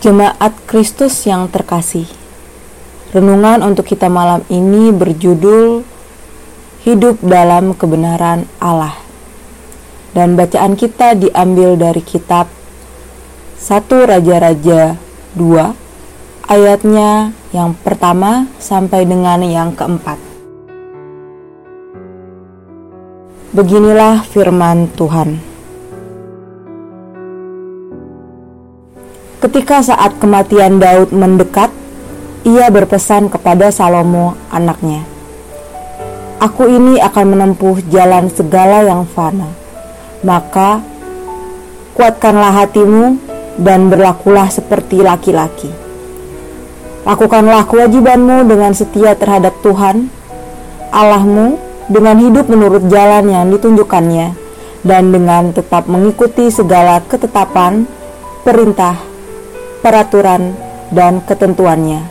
Jemaat Kristus yang terkasih. Renungan untuk kita malam ini berjudul Hidup dalam kebenaran Allah. Dan bacaan kita diambil dari kitab 1 Raja-Raja 2 ayatnya yang pertama sampai dengan yang keempat. Beginilah firman Tuhan. Ketika saat kematian Daud mendekat, ia berpesan kepada Salomo anaknya, Aku ini akan menempuh jalan segala yang fana, maka kuatkanlah hatimu dan berlakulah seperti laki-laki. Lakukanlah kewajibanmu dengan setia terhadap Tuhan, Allahmu, dengan hidup menurut jalan yang ditunjukkannya, dan dengan tetap mengikuti segala ketetapan, perintah, peraturan, dan ketentuannya,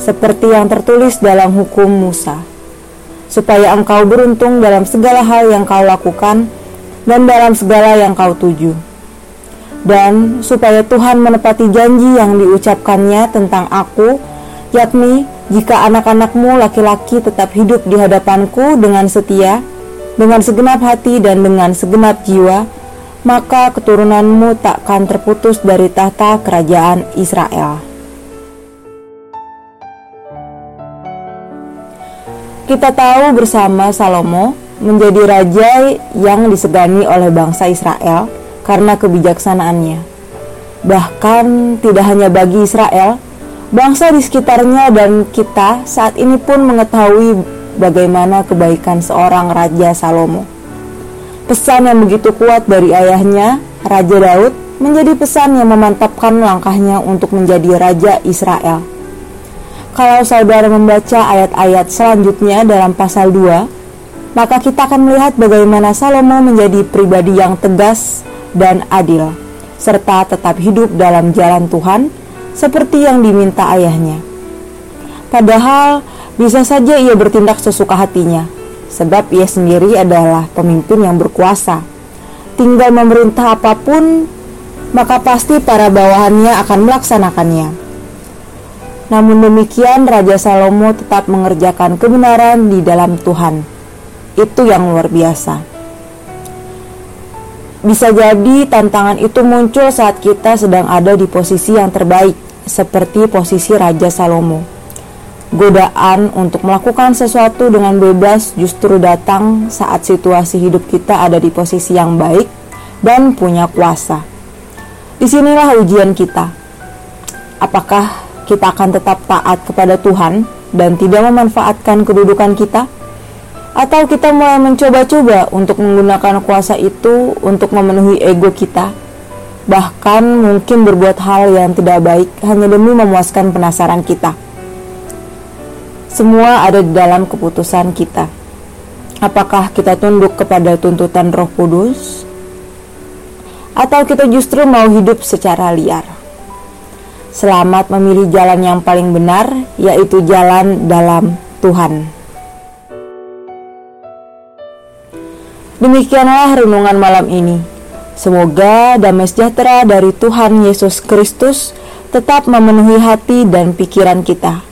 seperti yang tertulis dalam hukum Musa, supaya engkau beruntung dalam segala hal yang kau lakukan dan dalam segala yang kau tuju. Dan supaya Tuhan menepati janji yang diucapkannya tentang aku, yakni jika anak-anakmu laki-laki tetap hidup di hadapanku dengan setia, dengan segenap hati dan dengan segenap jiwa, maka keturunanmu takkan terputus dari tahta kerajaan Israel. Kita tahu bersama Salomo menjadi raja yang disegani oleh bangsa Israel karena kebijaksanaannya. Bahkan tidak hanya bagi Israel, bangsa di sekitarnya dan kita saat ini pun mengetahui bagaimana kebaikan seorang raja Salomo. Pesan yang begitu kuat dari ayahnya, Raja Daud, menjadi pesan yang memantapkan langkahnya untuk menjadi Raja Israel. Kalau saudara membaca ayat-ayat selanjutnya dalam pasal 2, maka kita akan melihat bagaimana Salomo menjadi pribadi yang tegas dan adil, serta tetap hidup dalam jalan Tuhan seperti yang diminta ayahnya. Padahal bisa saja ia bertindak sesuka hatinya, sebab ia sendiri adalah pemimpin yang berkuasa. Tinggal memerintah apa pun, maka pasti para bawahannya akan melaksanakannya. Namun demikian, Raja Salomo tetap mengerjakan kebenaran di dalam Tuhan. Itu yang luar biasa. Bisa jadi tantangan itu muncul saat kita sedang ada di posisi yang terbaik, seperti posisi Raja Salomo godaan untuk melakukan sesuatu dengan bebas justru datang saat situasi hidup kita ada di posisi yang baik dan punya kuasa. Di sinilah ujian kita. Apakah kita akan tetap taat kepada Tuhan dan tidak memanfaatkan kedudukan kita? Atau kita mulai mencoba-coba untuk menggunakan kuasa itu untuk memenuhi ego kita? Bahkan mungkin berbuat hal yang tidak baik hanya demi memuaskan penasaran kita. Semua ada di dalam keputusan kita. Apakah kita tunduk kepada tuntutan Roh Kudus, atau kita justru mau hidup secara liar? Selamat memilih jalan yang paling benar, yaitu jalan dalam Tuhan. Demikianlah renungan malam ini. Semoga damai sejahtera dari Tuhan Yesus Kristus tetap memenuhi hati dan pikiran kita.